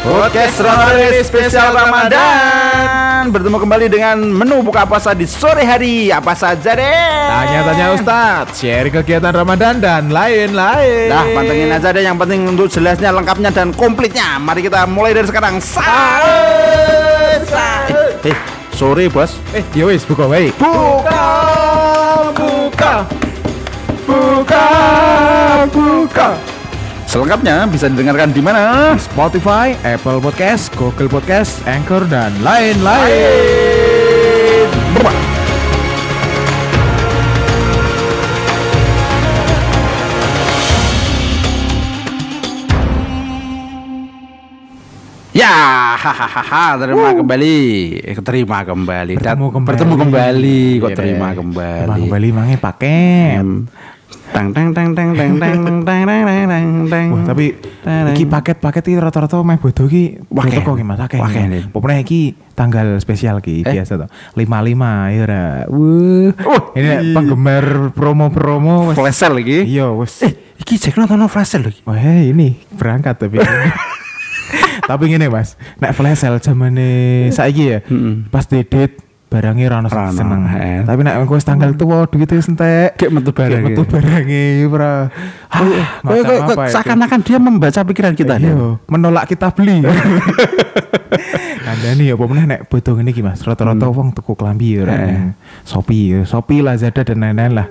Podcast Ramadan spesial Ramadan. Bertemu kembali dengan menu buka puasa di sore hari. Apa saja deh Tanya-tanya Ustadz, share kegiatan Ramadan dan lain-lain. Nah pantengin aja deh yang penting untuk jelasnya, lengkapnya dan komplitnya. Mari kita mulai dari sekarang. Sahur Sahur Eh, sore bos. Eh, ya wis buka wae. Buka Buka. Buka Buka Selengkapnya bisa didengarkan di mana? Spotify, Apple Podcast, Google Podcast, Anchor dan lain-lain. Ya, hahaha, terima kembali, Eh, terima kembali, Bertemu kembali. bertemu kembali, kok Iya terima kembali. Terima kembali mangi paket. Tang tang tang tang tang tang tang tang tang tang tang tang. Wah, tapi Tang, iki tang. paket-paket iki rata-rata meh bodo iki kok ki Mas akeh. Nin. Pokoknya iki tanggal spesial ki Eh? biasa to. 55 ya ora. Wuh. Oh, ini iya. penggemar promo-promo. Flash sale lagi. Iya, wes. Eh, iki cek nonton flash sale lagi. Wah ini berangkat tapi Tapi gini mas Nek flash sale zamane saiki ya Mm-mm. Pas didit barangnya rano seneng. Eh. Tapi nek aku tanggal tuwa duwite wis entek. Gek metu barang. metu barange ora. Kowe kowe seakan-akan dia membaca pikiran kita iya. nih. Menolak kita beli. Kandani ya pemenah nek butuh ini gimana Mas. Rata-rata hmm. wong tuku klambi ya ora. Eh. Shopee ya, Shopee Lazada dan lain-lain lah.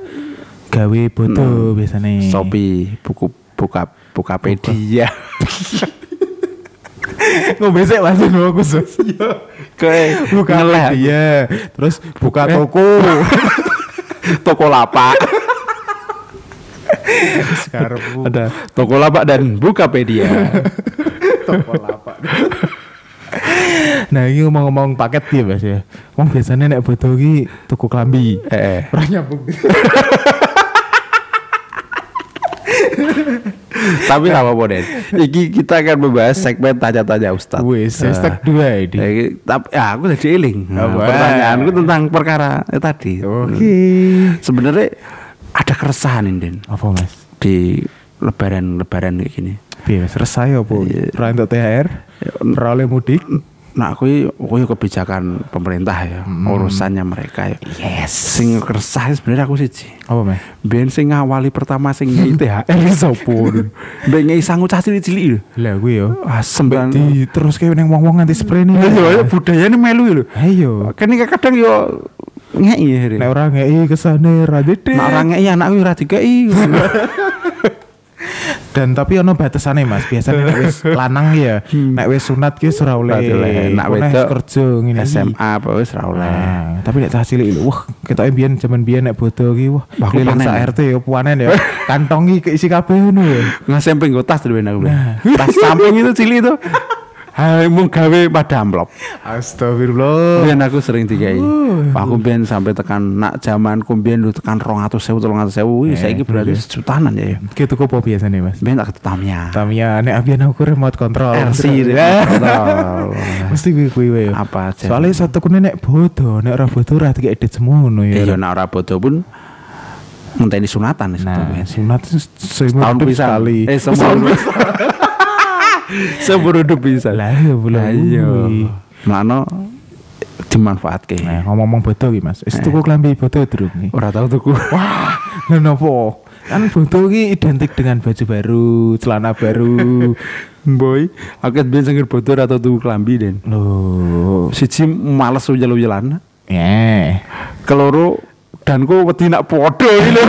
Gawe butuh hmm. biasanya. sopi buku buka buka pedia. sik mas? Mau khusus. Kayak buka ngeleh. iya. Terus buka Eh. toko. Toko lapak. Ada toko lapak dan Bukapedia. toko lapak. Nah ini ngomong-ngomong paket ya mas ya. Wong biasanya nek butuh ki tuku klambi. Eh, Ora nyambung tapi apa-apa Den. Iki kita akan membahas segmen tanya-tanya Ustadz. wis Ah. hashtag dua ini Ya, iki- tapi ya aku jadi eling. Nah, Apa? pertanyaanku tentang perkara eh, tadi. oke Sebenarnya ada keresahan ini apa mas di lebaran-lebaran kayak gini. biasa resah ya apa Iya. ora entuk THR ora oleh mudik Nah, aku aku kebijakan pemerintah ya, urusannya mereka ya. Yes. Sing keresah sebenarnya aku sih. apa mas Ben sing ngawali pertama sing ngei THR sapa? Ben ngei sangu cah cilik-cilik lho. lah gue yo Asem kan. di terus kayak neng wong-wong nganti spray nih Iya, budayane melu lho. ayo Kan iki kadang yo ngei ya. nek orang ngei ke sana radede Nek ora ngei anakku ora dikei. dan tapi ono batasane mas biasanya nek wis lanang ya nek wis sunat ki ora oleh. Nek wedok kerja ngene. SMA apa wis ora oleh. Nah, tapi nek cah cilik lho wah ketoke biyen jaman biyen nek bodo ki wah keliling sak RT ya puanen ya kantongi keisi kabeh ngono ya Ngasemping tas dulu aku. Tas samping itu cilik itu. Hai mung gawe pada amplop. Astagfirullah. Biar aku sering dikai. Uh. Aku biar sampai tekan nak zaman jaman atau lu tekan 200.000 300.000 wih eh, ini berarti okay. sejutanan ya. ya. Ki tuku apa biasanya Mas? Biar tak Tamia. Tamia nek biyen aku remote control. RC. Eh. Mesti kuwi kuwi Apa aja. Soale satu kene nek bodoh, nek ora bodoh ora semua semono ya. Ya nek ora bodoh pun menteni sunatan nah, sunatan eh, setahun bisa kali eh setahun hidup bisa. lah boleh Ayo. Mlano dimanfaatke. Nah, ngomong-ngomong bodo ki Mas. Wis tuku klambi bodo durung nih. Ora tau tuku. Wah, lha nopo? Kan bodo ki identik dengan baju baru, celana baru. Boy, aku biyen sing bodo ora tau tuku klambi den. Loh, Siji males ujalan-ujalan. eh. Keloro danku wedi nak podo iki lho.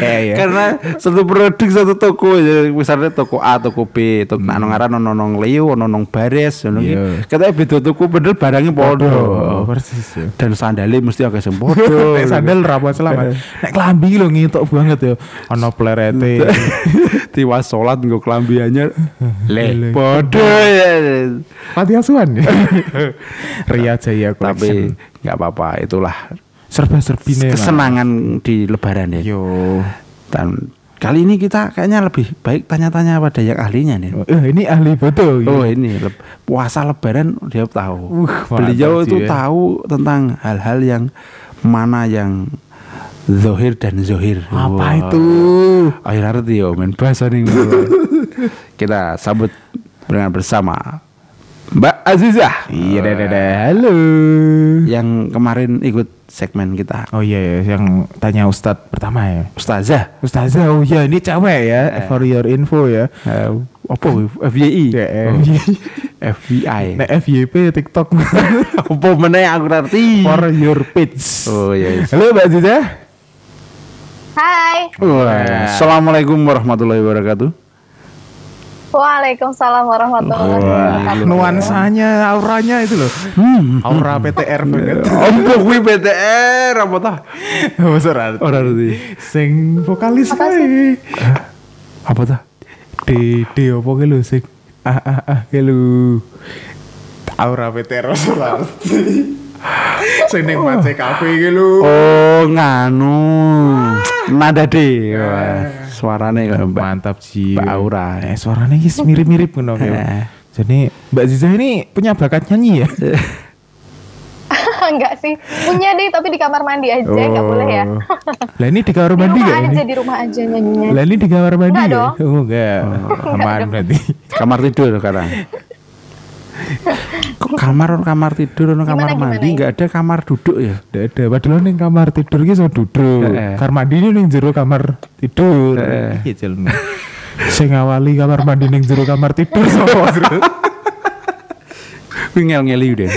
Eh ya. Karena satu produk satu toko ya misalnya toko A, toko B, toko nak nang aran ono nang Leo, ono nang Bares, iki. Iya. Katanya beda toko bener barangnya podo. Oh, persis ya. Dan sandalnya mesti agak sing podo. Nek sandal rapat selamat. Nek klambi lho ngitok banget ya. Ono plerete. tiwas sholat nggo klambi anyar. Le, podo ya. Pati asuhan ya. Ria Jaya Tapi Collection. nggak apa-apa, itulah serba-serbi kesenangan di lebaran ya. Yo. Dan kali ini kita kayaknya lebih baik tanya-tanya pada yang ahlinya nih. Eh, ini ahli bodo. ya. Oh ini leb- puasa lebaran dia tahu. Uh, Beliau itu ya. tahu tentang hal-hal yang mana yang zohir dan zohir. Apa Wah. itu? Akhir arti yo men bahasa nih. Kita sambut dengan bersama Mbak Azizah Iya, dah, dah. Halo. yang kemarin ikut segmen kita. Oh iya ya, yang tanya Ustadz pertama ya. Ustazah. Ustazah, oh iya ini cewek ya, for your info ya. Eh, apa FYI? Ya, Oh, FYI. FBI. Nek FYP TikTok apa meneh aku ngerti. for your page. Oh iya. iya. Halo Mbak Aziza. Hai. Wah, Assalamualaikum warahmatullahi wabarakatuh. Waalaikumsalam warahmatullahi wabarakatuh. Nuansanya, auranya itu loh. Hmm. Aura PTR banget. Apa kuwi PTR apa tah? Mas ora. Ora ngerti. Sing vokalis kae. Apa tah? Dede apa ke lu sing ah ah ah ke lu. Aura PTR ora ngerti. Sing ning Mace Cafe ke lu. Oh, nganu. Nada D. Suarane Mbak. Mantap sih. Mbak Aura. Eh, suaranya guys mirip-mirip ngono Eh. ya. Jadi Mbak Ziza ini punya bakat nyanyi ya? Enggak sih. Punya deh tapi di kamar mandi aja enggak boleh ya. Oh. Lah ini di kamar Di mandi rumah gak aja, ini? di rumah aja nyanyinya. Lah ini di kamar mandi Enggak ya? dong. Oh enggak. Aman berarti. Kamar tidur sekarang. Kok kamar kamar tidur ono kamar Gimana, mandi enggak ada kamar duduk ya? Tidak ada. Padahal ning kamar tidur ki sama duduk. Heeh. Kamar mandi ini ning jero kamar tidur. Heeh. Iya jelmu. Sing ngawali kamar mandi ning jero kamar tidur sapa, Bro? Kuwi ngel-ngeli udah.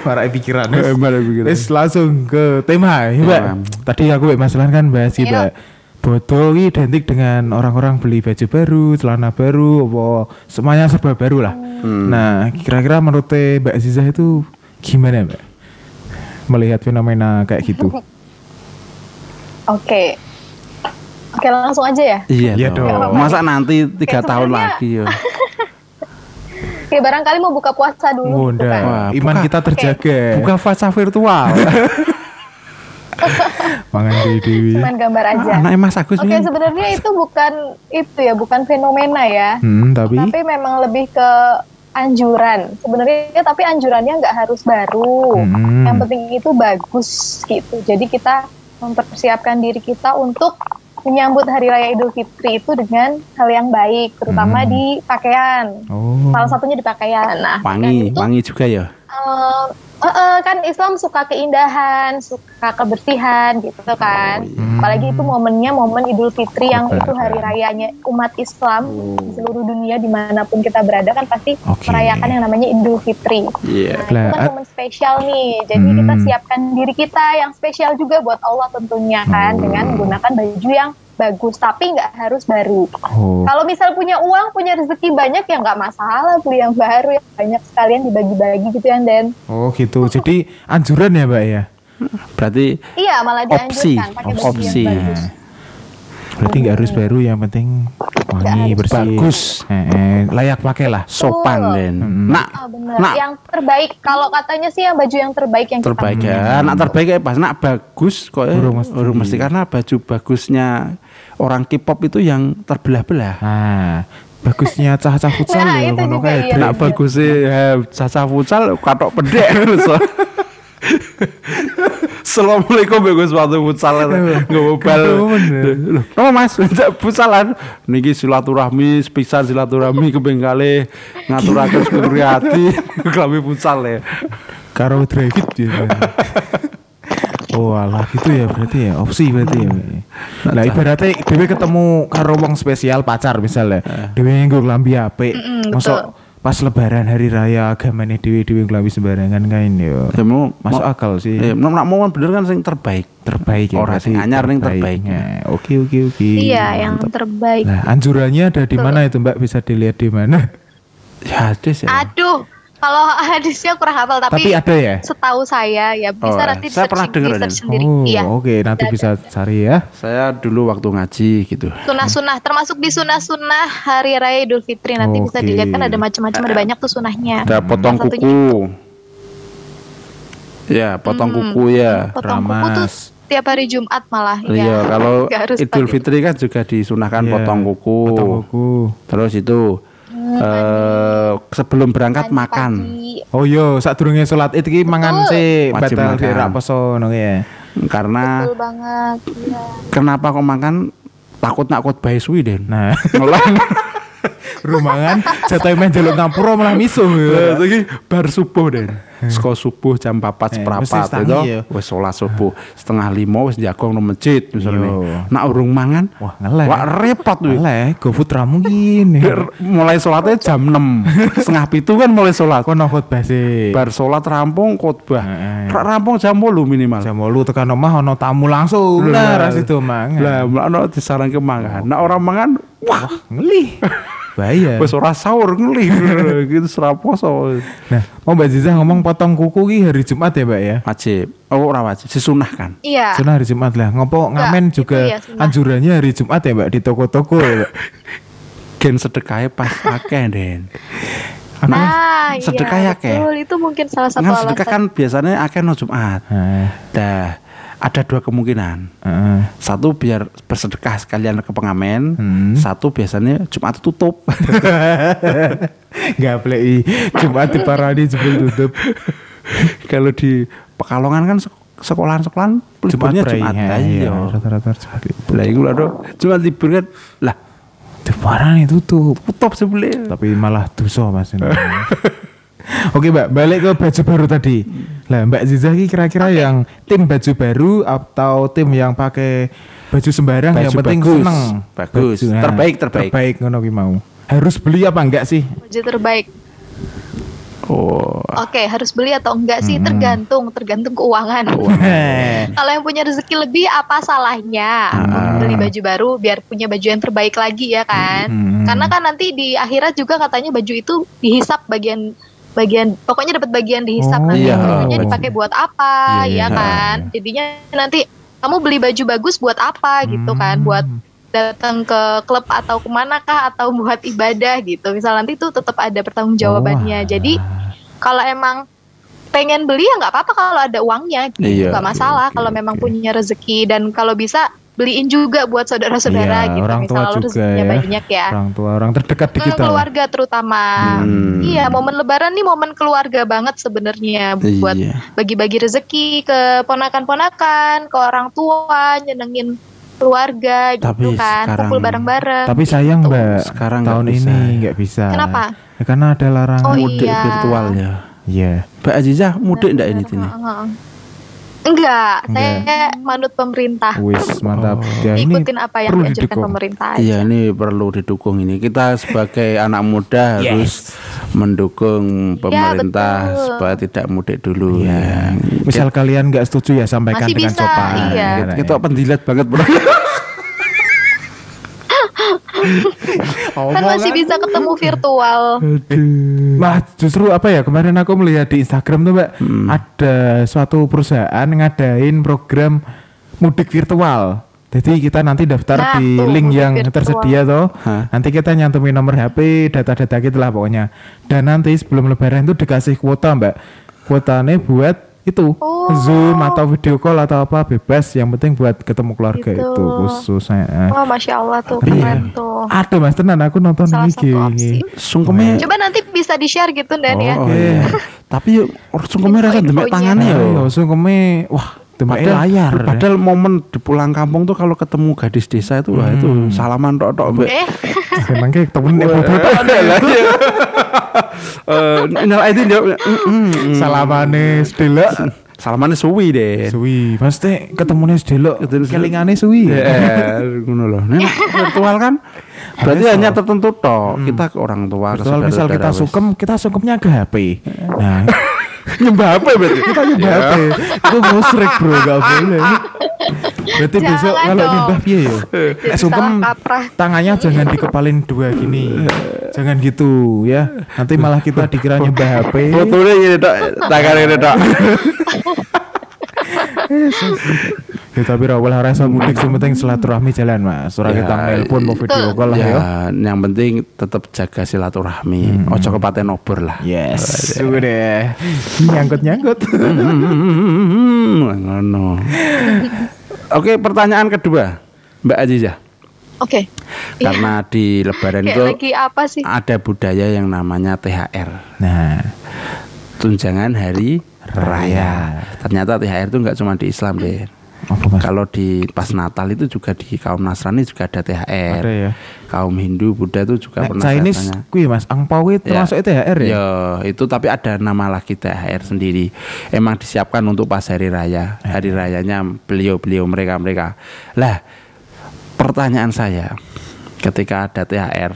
Marai pikiran. Marai pikiran. Langsung ke tema ya, Mbak. Iya. Tadi aku Mbak Mas Lan kan bahas sih, Ayo. Mbak. Botol ini identik dengan orang-orang beli baju baru, celana baru, apa semuanya serba baru lah. Hmm. Nah, kira-kira menurut Mbak Ziza itu gimana, Mbak? Melihat fenomena kayak gitu. Oke. Oke, langsung aja ya. Iya Iya dong. dong. Masa nanti tiga Kayak tahun sebenarnya- lagi ya? Oke, barangkali mau buka puasa Oh, dulu kan. Wah, Iman buka- kita terjaga. Buka fasa virtual. Mangan Dewi. Cuman gambar aja. Anaknya Mas Agus Oke, sebenarnya itu bukan itu ya, bukan fenomena ya. Hmm, tapi Tapi memang lebih ke anjuran. Sebenarnya tapi anjurannya nggak harus baru. Hmm. Yang penting itu bagus gitu. Jadi kita mempersiapkan diri kita untuk menyambut hari raya Idul Fitri itu dengan hal yang baik, terutama Hmm. di pakaian. oh. Salah satunya di pakaian. Nah, Wangi, wangi juga ya. eh, eh, eh, kan Islam suka keindahan, suka kebersihan gitu kan. Hmm. Apalagi itu momennya momen Idul Fitri yang Betul. itu hari rayanya umat Islam Oh. di seluruh dunia di mana pun kita berada kan pasti Oke. merayakan yang namanya Idul Fitri. Iya. Nah, Lah, itu kan at- momen spesial nih. Jadi Hmm. kita siapkan diri kita yang spesial juga buat Allah tentunya kan Oh. dengan menggunakan baju yang bagus tapi nggak harus baru. Oh. Kalau misal punya uang, punya rezeki banyak ya nggak masalah beli yang baru yang banyak sekalian dibagi-bagi gitu ya Den. Oh gitu. Jadi anjuran ya, Mbak ya. Berarti Iya malah Opsi, dianjurkan pakai baju opsi. yang bagus. Berarti nggak harus baru, yang penting wangi bersih. Bagus. Eh, eh, layak pakai lah. sopan Betul. Den. Nak, benar. nak Yang terbaik kalau katanya sih yang baju yang terbaik yang terbaik kita ya. Nak terbaik ya pas nak bagus kok ya. Urung mesti. Urung mesti karena baju bagusnya orang K-pop itu yang terbelah-belah. Nah, bagusnya cah-cah futsal Nah, ya itu ngono kae. iya. Bagus sih caca futsal katok pedek. Assalamualaikum ya Gus waktu futsal nggak bal. Aduh, bener. Loh, Oh Mas, futsalan. Niki silaturahmi, sepisan silaturahmi ke Benggale ngaturaken sekuri hati klambi futsal ya. Karo David ya. Oh alah gitu ya berarti ya opsi berarti ya. Nah ibaratnya Dewi ketemu karo wong spesial pacar misalnya Dewi nggo klambi apik. Masuk pas lebaran hari raya agamane Dewi Dewi klambi sembarangan kain ya. Ya mau Masuk akal sih. Ya, nak mau bener kan sing terbaik. Terbaik ya Ora berarti sing anyar ning terbaik. Nah, Oke oke oke. Iya, yang terbaik. Nah anjurannya ada di mana itu mbak? Bisa dilihat di mana? Ya hadis ya. Aduh, kalau hadisnya kurang hafal tapi, Tapi ada ya setahu saya ya bisa Oh, nanti saya pernah searching, denger, research Den. sendiri. Oh Iya. oke nanti Ada. bisa cari ya Saya dulu waktu ngaji gitu. Sunah-sunah termasuk di sunah-sunah hari raya Idul Fitri nanti bisa Oke. dilihat kan ada macam-macam ada banyak tuh sunahnya. Ada potong Salah satunya kuku. Ya, potong kuku ya. Potong kuku tuh Ramas. tiap hari Jumat malah. Iya, kalau Nggak harus Idul. Fitri kan juga disunahkan Iya, potong kuku. potong kuku Terus itu eh sebelum berangkat makan. pagi. Oh yo, saat durungnya sholat itu ki mangan sih batal makan. di rak poso ngono ya. Karena Betul banget. Iya. kenapa kok makan takut nak khotbah suwi Den. Nah, Ngelang. rumangan jatuh main jaluk ngapura malah misuh Lah, saiki bar subuh Den. Seko subuh jam 4 Eh, mesti seprapat tangi itu wis sholat subuh setengah lima wis jagong nang masjid misalnya. Yo. Nak urung mangan Wah, ngelek. Wah repot tuh. Oleh, GoFood ra mungkin. mulai sholatnya jam 6 setengah pitu kan mulai sholat Kono khotbah sih. bar sholat rampung khotbah rampung jam 8 minimal Jam 8 tekan omah ono tamu langsung. Lah, ra situ mangan. lah mulane disaranke mangan nah orang mangan wah Ngeli. Bahaya. wis ora sahur ngeli gitu seraposo Nah, mau Mbak Ziza ngomong potong kuku ki hari Jumat ya, Mbak ya? wajib oh ora wajib disunah kan Iya. Sunah hari Jumat lah. Ngopo ngamen juga ya anjurannya hari Jumat ya, Mbak di toko-toko ya, Mbak. gen sedekahnya pas akeh Den Ah, iya. sedekah ya, Kek? betul. Itu mungkin salah satu Nggak alasan. sedekah kan biasanya akeh no Jumat Nah, dah ada dua kemungkinan heeh. satu biar bersedekah sekalian ke pengamen Hmm. satu biasanya Jumat tutup Nggak play Jumat di parani jebul tutup. kalau di Pekalongan kan sek- sekolahan-sekolahan liburnya Jumat ya, Lah, iya, iya rata-rata Jumat libur. lah itu lah dong Jumat libur kan lah Di parani tutup. tutup sebelah Tapi malah dosa Mas. Oke Mbak, balik ke baju baru tadi. Lah Mbak Ziza ini kira-kira yang tim baju baru atau tim yang pakai baju sembarang yang Baju penting bagus. seneng. Bagus. Terbaik, terbaik. Terbaik ngono ki mau. Harus beli apa enggak sih? Baju terbaik. oh Oke, harus beli atau enggak sih? Tergantung, tergantung keuangan. Kalau yang punya rezeki lebih, apa salahnya beli baju baru biar punya baju yang terbaik lagi ya kan? Hmm. Karena kan nanti di akhirat juga katanya baju itu dihisap bagian bagian pokoknya dapat bagian dihisap Oh, nanti iya, bajunya baju. dipakai buat apa Iya, ya iya. kan? Jadinya nanti kamu beli baju bagus buat apa gitu kan? Hmm. Buat datang ke klub atau ke mana kah atau buat ibadah gitu. Misal nanti tuh tetap ada pertanggungjawabannya. Oh, Jadi kalau emang pengen beli ya nggak apa-apa kalau ada uangnya gitu Iya, masalah iya, kalau iya, memang iya. punya rezeki dan kalau bisa beliin juga buat saudara-saudara Iya, gitu orang tua misal juga ya. banyak ya Orang tua, orang terdekat di kita. keluarga terutama Hmm. iya momen lebaran nih momen keluarga banget sebenarnya buat iya bagi-bagi rezeki ke ponakan-ponakan ke orang tua nyenengin keluarga gitu Tapi kan sekarang- kumpul bareng-bareng Tapi sayang gitu. Mbak, Sekarang tahun bisa. ini nggak bisa. Kenapa? Ya, karena ada larangan. Oh, mudik iya. virtual ya Iya. Mbak Azizah mudik enggak ini Tini? Enggak, Enggak. saya manut pemerintah. Wis mantap. Oh. Ya ini Ikutin apa yang didukung. pemerintah aja. Iya ini perlu didukung ini kita sebagai anak muda Yes. harus mendukung pemerintah betul. supaya tidak mudik dulu Iya. ya. Misal kalian nggak setuju ya sampaikan Masih dengan bisa, sopan. iya. Kita, kita pendilat banget bro. Kan masih bisa ketemu virtual. Nah, justru apa ya kemarin aku melihat di Instagram tuh mbak Hmm. ada suatu perusahaan ngadain program mudik virtual. Jadi kita nanti daftar Nah, di tuh, link mudik yang virtual. tersedia toh. Hah? Nanti kita nyantumin nomor HP, data-data gitu lah pokoknya. Dan nanti sebelum lebaran itu dikasih kuota mbak. Kuotanya buat itu Oh. Zoom atau video call atau apa bebas. Yang penting buat ketemu keluarga Gitu. itu khususnya. Wah, masya Allah tuh Iya. keren tuh. Ada mas tenan aku nonton Salah opsi. Sungkemnya Coba nanti bisa di share gitu Dan ya. Oh, iya. Tapi yuk sungkemnya rasa demek tangannya Ayo, yo. langsung keme, wah, demek Padahal, layar. padahal momen di pulang kampung tuh kalau ketemu gadis desa itu wah itu salaman tok tok mbak. Eh, Seneng kayak temen nek foto tok. Eh, Inal Aidin dia mm, mm, Salamane sedelok. salamannya suwi deh. Suwi, pasti ketemune sedelok. Ketemu sedelok. Kelingane suwi. Ya, ngono loh. Virtual kan berarti hanya tertentu tok. Kita ke orang tua, Soal misal kita sukem, kita sukemnya ke HP. Nah, nyembah apa berarti? kita nyembah HP. Itu musrik, Bro, gak boleh. Berarti Jangan besok kalau nyembah piye sukem salah kaprah. tangannya jangan dikepalin dua gini. Jangan gitu ya. Nanti malah kita dikira nyembah HP. Fotonya gini tok, tangan ini tok. Ya tapi rawal rasa mudik sing penting silaturahmi jalan Mas. Ora Ya, kita nelpon mau video call lah ya. Ya, yang penting tetap jaga silaturahmi. Ojo kepaten obor lah. Yes, udah nyangkut-nyangkut. Hmm, ngono. Oke, pertanyaan kedua, Mbak Azizah. oke. Iya. Karena di Lebaran Kayak itu lagi apa sih? ada budaya yang namanya THR, Nah, tunjangan hari raya. Ternyata THR itu nggak cuma di Islam deh. Kalau di pas Natal itu juga di kaum Nasrani juga ada THR. Ada ya. Kaum Hindu, Buddha itu juga Nek pernah Chinese saya tanya. kuwi Mas, angpau kuwi termasuk THR ya? Ya, itu tapi ada nama lagi THR sendiri. Emang disiapkan untuk pas hari raya. Eh. Hari rayanya beliau-beliau mereka-mereka. Lah, pertanyaan saya ketika ada THR,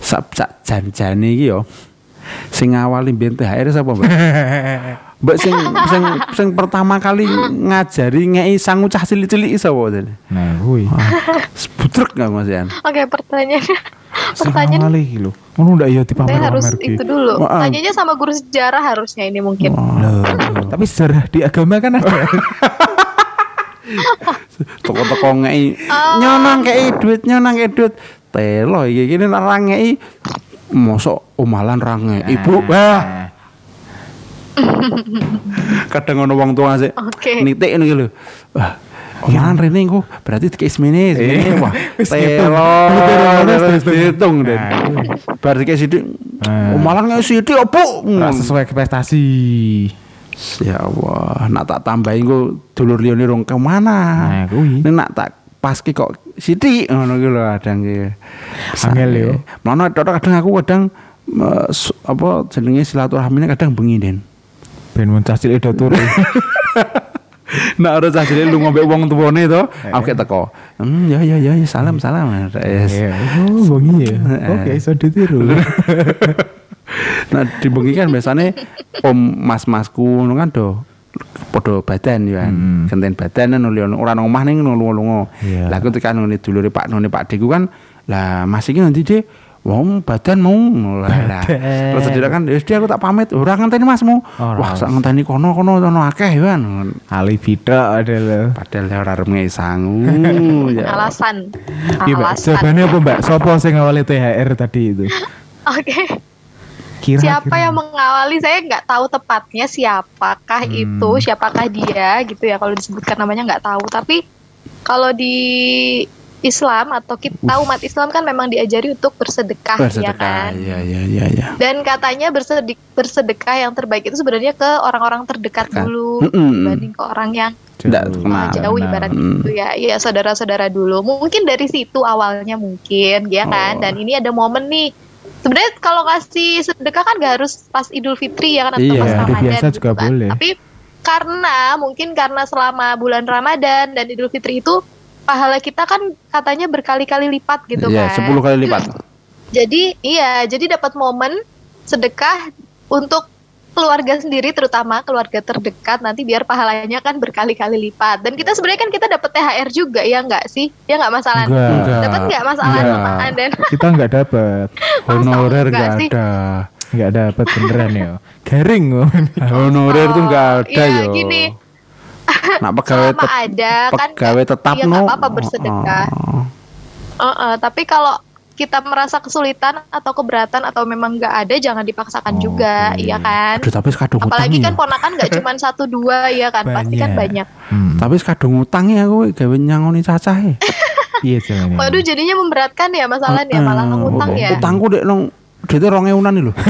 sak sak jan-jane iki yo sing ngawali THR sapa, Mbak? Mbak sing sing sing pertama kali ngajari ngei sangu cah cilik-cilik sapa jane? Nah, kuwi. Sebutrek enggak Mas Yan? Oke, pertanyaannya. Sing Pertanyaan awali iki lho. Ngono ndak ya dipamer harus itu dulu. Maaf. Tanyanya sama guru sejarah harusnya ini mungkin. Loh, tapi sejarah di agama kan ada. toko-toko ngei Oh. nyonang kei duit nyonang kei duit telo iki kene ra ngei mosok omalan ra ngei ibu wah kadang ono wong tua sih Oke. nitik ngono iki lho wah omalan rene engko berarti dikei semene semene wah Wis telo ngitung. Terus, terus, terus. dihitung den bar dikei sithik Nah. omalan ngei sithik opo Ora sesuai ekspektasi. Ya Allah, nak tak tambahin ku dulur liyane rong ke mana? Nah, kuwi. Nak tak pas ki kok sithik ngono ki lho kadang ki. Angel yo. Mana kadang aku kadang eh, apa jenenge silaturahmine kadang bengi den. Ben mun cah cilik do turu. Ora cah cilik lu ngombe wong tuwane to, aku kayak teko. Hmm, ya ya ya ya, salam salam. Yes. Iya. Oh, bengi ya. Oke, iso ditiru. Nah, di bengi kan biasanya om mas-masku ngono kan do podo badan ya kan. Hmm. Genten badan kan nuli ora nang omah ning lunga-lunga. Iya. Lah aku tekan ngene dulure Pak None Pak Deku kan lah Mas iki nanti dia Wong badan mau lah. Terus dia kan wis dia aku tak pamit ora ngenteni Masmu. Wah, sak ngenteni kono kono kono akeh ya kan. Ali bida adalah. Padahal ya ora arep ngei sangu. ya. Alasan. Iya, Mbak. Alasan. Jawabannya apa, Mbak? Sopo sing ngawali THR tadi itu? Oke. Kira Siapa yang mengawali saya nggak tahu tepatnya siapakah Hmm. itu, siapakah dia gitu ya kalau disebutkan namanya nggak tahu. Tapi kalau di Islam atau kita umat Islam kan memang diajari untuk bersedekah, ya Bersedekah. kan. Iya iya iya iya. Dan katanya bersedik, bersedekah yang terbaik itu sebenarnya ke orang-orang terdekat Dekat. dulu Mm-mm. dibanding ke orang yang Nggak Jauh. uh, ibarat Hmm. itu ya. Iya saudara-saudara dulu. Mungkin dari situ awalnya mungkin ya kan. Oh. Dan ini ada momen nih. Sebenarnya kalau kasih sedekah kan gak harus pas Idul Fitri ya kan atau Iya, pas Ramadan biasa gitu juga kan. boleh. Tapi karena mungkin karena selama bulan Ramadan dan Idul Fitri itu pahala kita kan katanya berkali-kali lipat gitu Iya, kan. 10 kali lipat. Jadi iya, jadi dapat momen sedekah untuk keluarga sendiri terutama keluarga terdekat nanti biar pahalanya kan berkali-kali lipat. Dan kita sebenarnya kan kita dapat THR juga ya nggak sih? Ya nggak masalah. Dapat nggak masalah Enggak. Dan Kita nggak dapat. Honorer sih? ada. Nggak dapat beneran ya. Garing. Honorer tuh enggak Oh, ada iya, yo. gini. Nak pegawai Selama tet- ada kan pegawai tetap iya, no. apa-apa bersedekah. Oh. Uh-uh, tapi kalau kita merasa kesulitan atau keberatan atau memang nggak ada jangan dipaksakan Oh, juga, iya kan? Aduh, tapi kadung Apalagi kan ya. ponakan nggak cuma satu dua ya kan, pasti kan Banyak. banyak. Hmm. Tapi kadung utang ya aku gawe nyangoni cacah e. Iya. Waduh jadinya memberatkan ya masalahnya malah Eh, ngutang ya. Utangku dek nong Dite rong ewunan nih lho.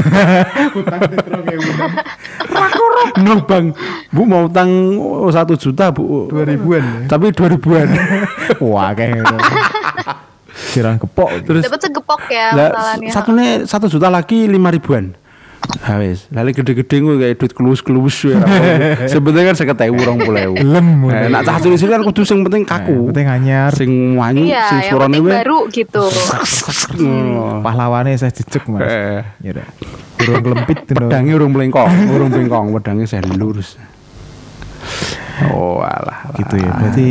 Nong bang, bu mau utang oh, satu juta bu. Dua ribuan ya? Tapi dua ribuan. Wah, kayak gitu. Sirang kepok. Terus Dapat segepok ya lah, satu nih satu juta lagi lima ribuan. Ah wis, lalu gede-gede gue kayak duit kelus-kelus ya. Sebenarnya kan ewu rong puluh ewu. Lem. Nah, nak cah cilik kan kudu sing penting kaku. Penting anyar. Sing wanyu, Iya, sing penting we. baru gitu. Pahlawannya saya jejek mas. Eh. Ya kelempit tuh. Pedangnya urung melengkong, urung melengkong, pedangnya saya lurus. Oh alah, gitu ya. Berarti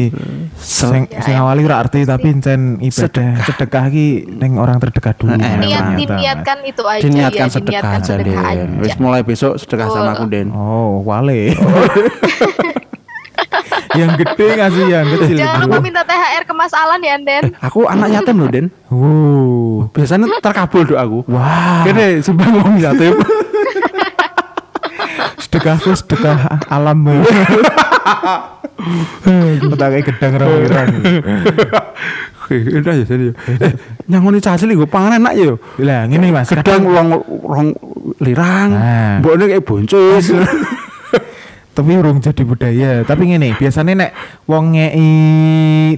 sing Ya, sing yang awali ora arti tapi encen ibadah sedekah ki ning orang terdekat dulu. Eh, Niat diniatkan itu aja diniatkan ya, sedekah diniatkan aja deh. sedekah aja. Wis mulai besok sedekah sama aku Den. Oh, wale. yang gede ngasih yang kecil. Jangan lupa minta THR ke Mas Alan ya, Den. Aku anak yatim loh Den. Wow. Biasanya terkabul doaku. Wah. Kene sumbang wong yatim. Sedekah sedekah alam. Petake gedang rong-rong. Oke, udah ya jadi. Eh, nyangoni cacil gue pangan enak ya. Lah ngene Mas, Kadang rong rong lirang, Nah. mbokne kayak boncos. tapi urung jadi budaya. Tapi ngene, biasanya nek wong ngei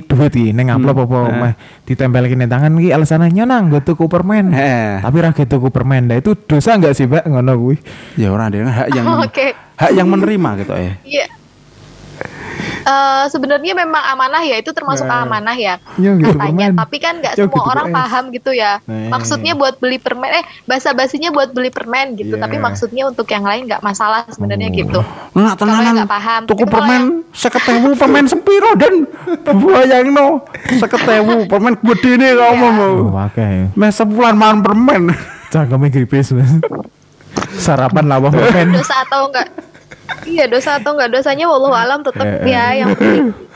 duit iki ning amplop apa meh ditempelke ning tangan iki alasannya nyenang nggo tuku permen. Heeh. Tapi ra gitu tuku permen. Nah itu dosa enggak sih, Mbak? Ngono kuwi. Ya orang dia hak yang hak yang menerima gitu ya. Iya. Eh, sebenarnya memang amanah ya itu termasuk Nah. amanah ya Ya, gitu katanya permen. tapi kan nggak Ya, semua gitu orang es. paham gitu ya Nah. maksudnya buat beli permen eh basa basinya buat beli permen gitu Iya. tapi maksudnya untuk yang lain nggak masalah sebenarnya Oh. gitu nak Kalau yang tenanan nggak paham, tuku tapi permen seketewu permen sepiro dan bayangno seketewu permen gede nih Iya. kau mau. Oh, akeh. Mes sebulan makan permen. Cangkeme gripis, Mas. Sarapan lawah permen. dosa atau enggak iya dosa atau enggak dosanya wallahu alam tetap Eh, ya yang penting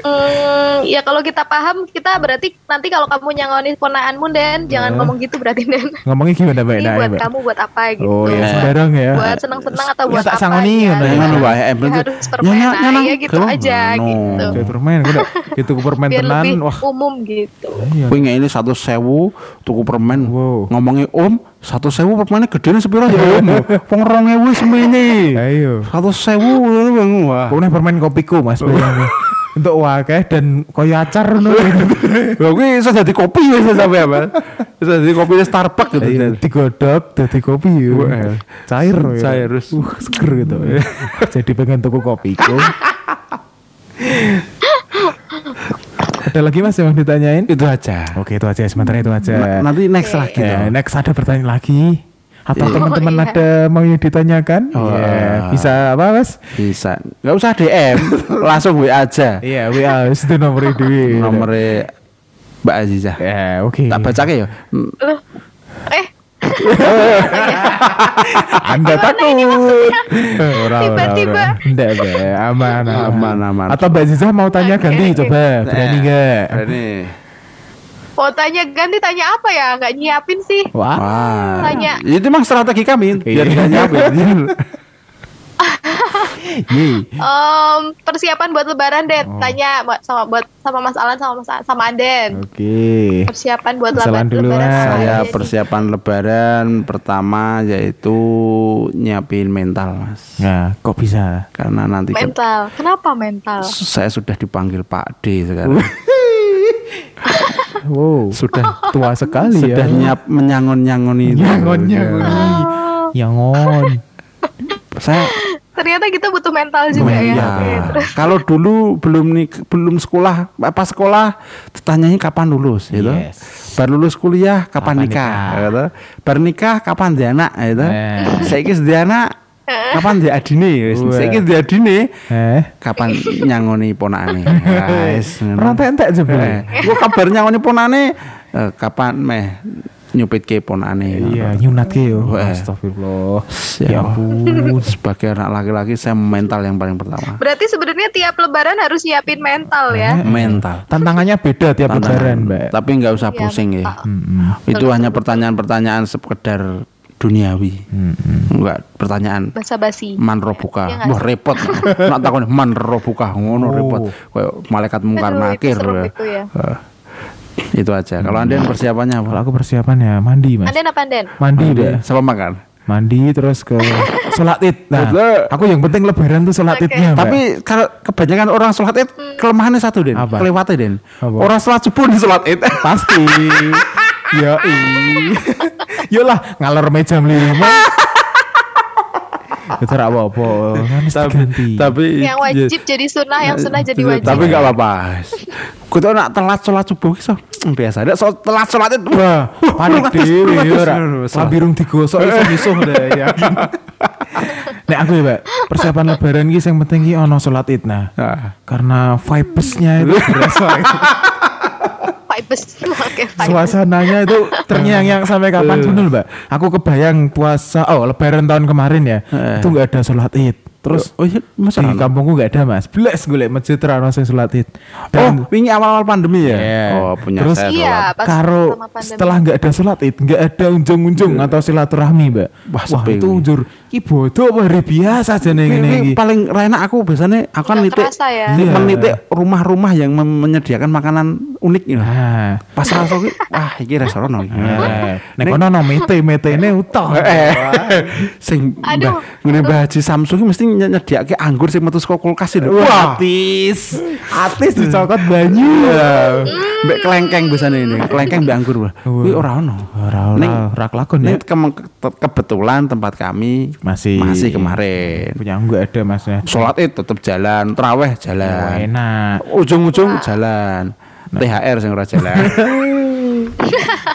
Hmm, ya kalau kita paham kita berarti nanti kalau kamu nyangoni ponaanmu Den jangan Eh. ngomong gitu berarti Den Ngomongnya gimana, Mbak? ini Nah, buat kamu buat apa gitu Oh ya, sembarang ya. buat senang-senang atau Ya, buat apa sangoni, ya, ngono ya. Ya, Ngono wae, ya harus permen nah, ya gitu Kalau aja ngono. gitu Kayak permen, gitu ke permen biar tenan. lebih Wah, umum gitu iya. Kuwi ngene satu sewu tuku permen. Wow. Ngomongi om satu sewu permennya gede sepiro ya om. Wong rong ewu semene. Ayo. Satu sewu wah. Pokoknya permen kopiku, Mas. Untuk wakeh dan koyo acar ngono. Lha kuwi iso dadi kopi wis sampe apa? Iso dadi kopi Starbucks gitu. Iya, digodok dadi kopi ya. Wah. Cair ya. Cair. Uh, seger gitu. Jadi pengen tuku kopiku. Ada lagi Mas yang mau ditanyain? Itu aja. Oke, itu aja sementara itu aja. Na- Nanti next lagi Ya, next ada pertanyaan lagi. Atau Iya. teman-teman Oh, iya. ada mau yang ditanyakan? Oh. Iya. Bisa apa, Mas? Bisa. Enggak usah DM, langsung WA aja. Iya, WA wis itu nomor dewi. Nomornya Mbak Aziza. Ya, oke. Tak baca ya. Loh, eh Anda takut. Tiba-tiba. Enggak. Aman, Aman, aman. Atau Mbak Ziza mau tanya Oke, ganti coba. Berani enggak? Berani. Mau tanya ganti tanya apa ya nggak nyiapin sih Wah. Wah. Tanya. Itu memang strategi kami biar Iya. kita nyampe. Ye. Em, persiapan buat lebaran deh Oh. tanya buat sama buat sama Mas Alan sama Mas sama Aden Oke. persiapan buat lebaran dulu, lebaran Saya persiapan lebaran pertama yaitu nyiapin mental, Mas. Nah, kok bisa? Karena nanti mental kenapa mental saya sudah dipanggil Pak D sekarang. Wow. sudah Tua sekali sudah ya. nyiap menyangon-nyangoni itu. Nyangon, nyangon. Oh, Yangon. Saya ternyata kita butuh mental juga ya Iya. Terus. Kalau dulu belum nih belum sekolah, apa sekolah ditanyanya kapan lulus gitu. Yes. Baru lulus kuliah kapan, Kapan nikah, nikah. gitu. Baru nikah kapan dia anak gitu. Eh. Saiki dia anak kapan dia adine wis. Wah. Saiki dia adine Eh. kapan nyangoni ponakane. Guys, Rantai entek coba. Eh, gua kabar nyangoni ponakane eh, kapan meh nyupit ke ponakane. Iya, nyunat ke yo. Astagfirullah. Ya Ya ampun. Sebagai anak laki-laki saya mental yang paling pertama. berarti sebenarnya tiap lebaran harus nyiapin mental ya Mental. Tantangannya beda tiap Tantangan. lebaran, Mbak. Tapi nggak usah Iya, pusing ya. Itu hanya pertanyaan-pertanyaan sekedar duniawi. Mm-mm. Enggak pertanyaan basa basi man robuka. Iya nggak Wah repot. Nak takon man robuka ngono Oh. repot. Kayak malaikat mungkar nakir. itu ya. Eh, itu aja. Kalau Anda persiapannya Kalau apa? aku persiapannya mandi, Mas. Anden apa Anden Mandi, Mbak. Sama makan. Mandi terus ke sholat id. Nah, aku yang penting lebaran tuh sholat idnya, Mbak. Tapi kalau kebanyakan orang sholat id kelemahannya satu den, Apa? kelewatnya den. Apa? Orang sholat subuh di sholat id. pasti. Yo Yolah ngalor meja lima. Itu rak apa-apa. Ganti. tapi yang wajib jadi sunnah yang sunnah jadi wajib Tapi nggak apa-apa. Kudu nak telat sholat subuh so biasa. Ada so, telat sholat itu. Wah, panik dewe ya ora. Sholat. Lambirung digosok iso misuh deh ya. Nek aku ya, Mbak, persiapan lebaran iki sing penting iki ono salat Id nah. Ah. Karena vibes-nya itu berasa vibes suasananya itu terngiang-ngiang sampai kapan pun Mbak. Aku kebayang puasa oh lebaran tahun kemarin ya. Eh. Itu enggak ada salat Id. Terus oh iya masa di kampungku enggak ada, Mas. Belas golek masjid ra ono sing salat Id. Oh, wingi awal-awal pandemi ya. Iya. Oh, punya Terus- saya iya sholat. pas karo setelah nggak ada sholat id nggak ada unjung-unjung atau silaturahmi mbak Wah, wah, itu unjur ki bodoh apa hari biasa aja nih Ini, ini ini paling enak aku biasanya aku kan Nggak nitik ya. ini Iya. menitik rumah-rumah yang menyediakan makanan unik ini. nah Pas masuk iki, wah iki restoran. Eh, nek kono no mete mete ini utah Eh, sing Aduh. Mbah Haji Samsung iki mesti wingi nyediake anggur sing metu saka kulkas lho. Wah. Atis. Atis dicokot banyu. Iya. Mbek kelengkeng biasanya ini, kelengkeng mbek anggur. Wah. Kuwi ora ono. Ora Ning- ora kelakon ya. Kebetulan tempat kami Masih masih kemarin. punya enggak ada masnya. Sholat itu tetap jalan, teraweh Oh, jalan, enak. ujung-ujung jalan. THR sing ora jalan.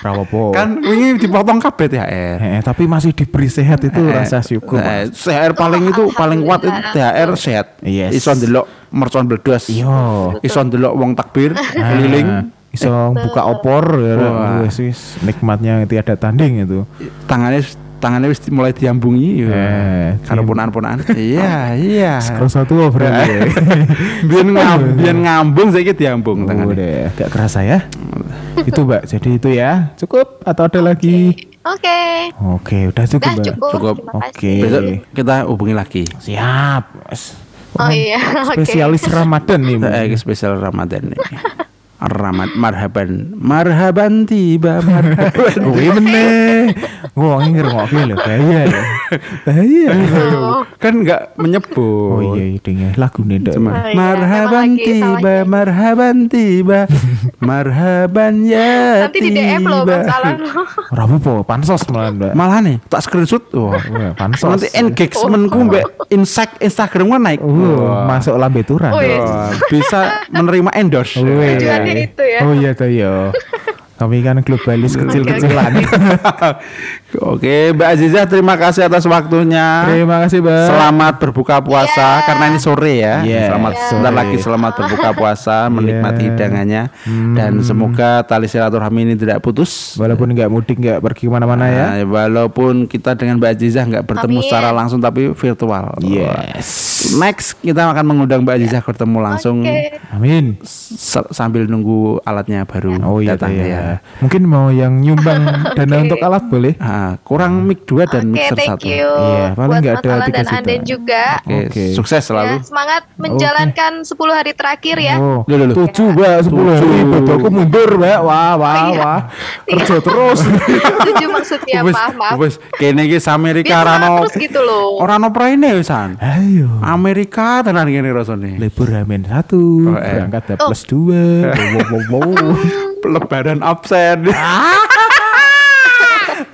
Apa-apa. kan wingi dipotong kabeh THR. Eh, tapi masih diberi sehat itu Eh, rasa syukur. eh. THR paling itu paling kuat itu THR sehat. Yes. Iso ndelok mercon bledos. Iya. Iso ndelok wong takbir keliling. Ah, iso buka opor ya Wah. wis wis nikmatnya tiada tanding itu. Tangannya tangannya wis mulai diambungi ya. Eh, Karo ponan-ponan. Iya, iya. Skor satu oh, berarti. ya. Biyen ngambung, biyen ngambung saiki diambung Oh, tangannya. deh, gak kerasa ya. itu Mbak, jadi itu ya. Cukup atau ada lagi? Oke. Oke, udah cukup, Udah Mbak. cukup. Cukup. Oke. Besok kita hubungi lagi. Siap. Oh iya, oke. Spesialis Ramadan nih. Mbak. Eh, spesial Ramadan nih. Ramad marhaban. Marhaban tiba marhaban. Kuwi meneh. Wong iki ngrungokke lho, bahaya lho. Bahaya. Oh, kan enggak menyebut. Oh iya, iya ding ya. Lagune ndak. Cuma, Oh iya, marhaban tiba, marhaban tiba, marhaban ya Nanti di DM. Bang Salan. Ora apa-apa, pansos malah, Mbak. Malah nih, tak screenshot. Wah, pansos. nanti engagementku mbak insight Instagram gua naik. Masuk lambe turan. Oh, iya. Bisa menerima endorse. Itu ya. Oh iya tuh ya. Kami kan globalis kecil-kecilan. Oke, Mbak Aziza terima kasih atas waktunya. Terima kasih, Mbak. Selamat berbuka puasa Iya. karena ini sore ya. Yes, Selamat Iya. sebentar lagi selamat berbuka puasa, menikmati Iya. hidangannya dan semoga tali silaturahmi ini tidak putus. Walaupun nggak mudik nggak pergi ke mana-mana ya. Nah, walaupun kita dengan Mbak Aziza nggak bertemu Amin. secara langsung tapi virtual. Yes. Next kita akan mengundang Mbak Aziza bertemu langsung Oke. Amin. se- sambil nunggu alatnya baru Oh iya datang tuh ya. ya. Mungkin mau yang nyumbang dana untuk alat boleh? Ah, kurang mic 2 dan Oke, mixer thank 1. you. Iya, paling buat nggak Mas ada tiga dan juta. Anden juga. Oke, Oke. sukses selalu. Ya, semangat menjalankan 10 hari terakhir ya. Oh, Loh, loh, loh. tujuh mbak, sepuluh Tujuh. hari, bodohku mundur mbak, wah, wah, Oh, iya. wah, kerja terus. Tujuh maksudnya, Wes, maaf, maaf. wes, kene iki Amerika semangat rano terus gitu loh. ora ono praine wisan. Ayo, Amerika tenan kene rasane. libur Amin satu, Oh, eh. berangkat Oh. plus dua, wow, wow, wow. Lebaran absen.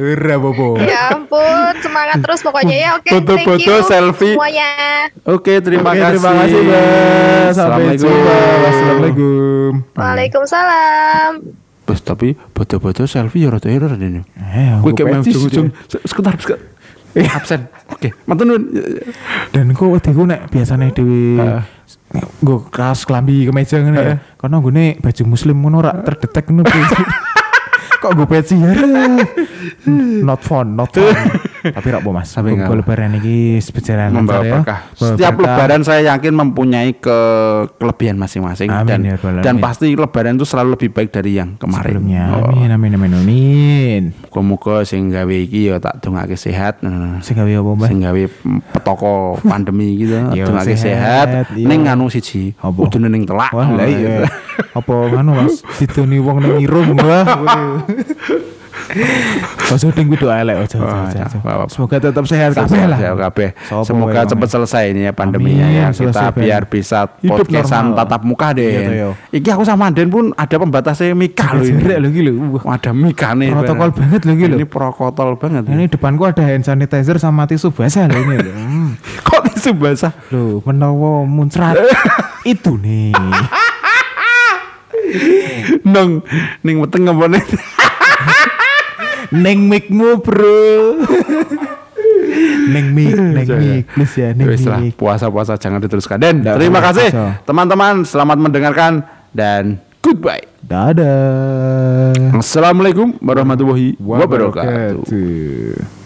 Hurra, bobo. Ya ampun, semangat terus pokoknya ya. Oke, Foto-foto, thank you selfie. semuanya. Oke, terima Oke, kasih. terima kasih mbak, sampai Assalamualaikum. jumpa, wassalamualaikum. Waalaikumsalam. Bos, tapi foto-foto selfie ya rada error ini. Eh, Gue aku kayak mau ujung-ujung. Sebentar, sebentar. Eh, absen. Oke, mantan nun. Dan kok wediku nek biasanya dewi Heeh. gue kaos kelambi kemeja ngene ya. Karena gue nih baju muslim ngono terdetek ngono. Kok gue peci ya? Not fun, not fun. Tapi rak mas? Tapi Gue lebaran ini berjalan membawa ya. berkah. Setiap berkah. lebaran saya yakin mempunyai ke kelebihan masing-masing dan ya dan pasti lebaran itu selalu lebih baik dari yang kemarin. sebelumnya. Oh. Amin, amin, amin, amin. Muga-muga sing gawe iki ya tak dongake sehat. Nah, Sing gawe apa mbak? Sing gawe petoko pandemi gitu, Yo, dongake sehat, sehat. iya. Ning anu siji, Apa? udune ning telak. Lah iya. gitu. Apa nganu Mas? Dituni wong nang irung wah. Ojo ding kudu elek ojo. ojo, ya. Semoga tetap sehat kabeh lah. ya kabeh. Semoga wae, cepat selesai ini ya pandeminya ya. Kita biar bisa podcastan tatap muka Iya, deh. toh, yo. Iki aku sama Den pun ada pembatasnya mika loh Jarak ini. lho iki lho. Ada mika nih. Protokol banget lho iki lho. Ini protokol banget. Ini depanku ada hand sanitizer sama tisu basah lho ini lho. Hmm. kok tisu basah? Loh, menawa muncrat. Itu nih. Nong, ning weteng ngepone. Neng mikmu, Bro. neng mik, neng mik, please ya, neng mik. puasa-puasa jangan diteruskan. Dan Nggak terima kasih teman-teman, selamat mendengarkan dan goodbye. Dadah. Assalamualaikum warahmatullahi wabarakatuh. Wabarakatuh.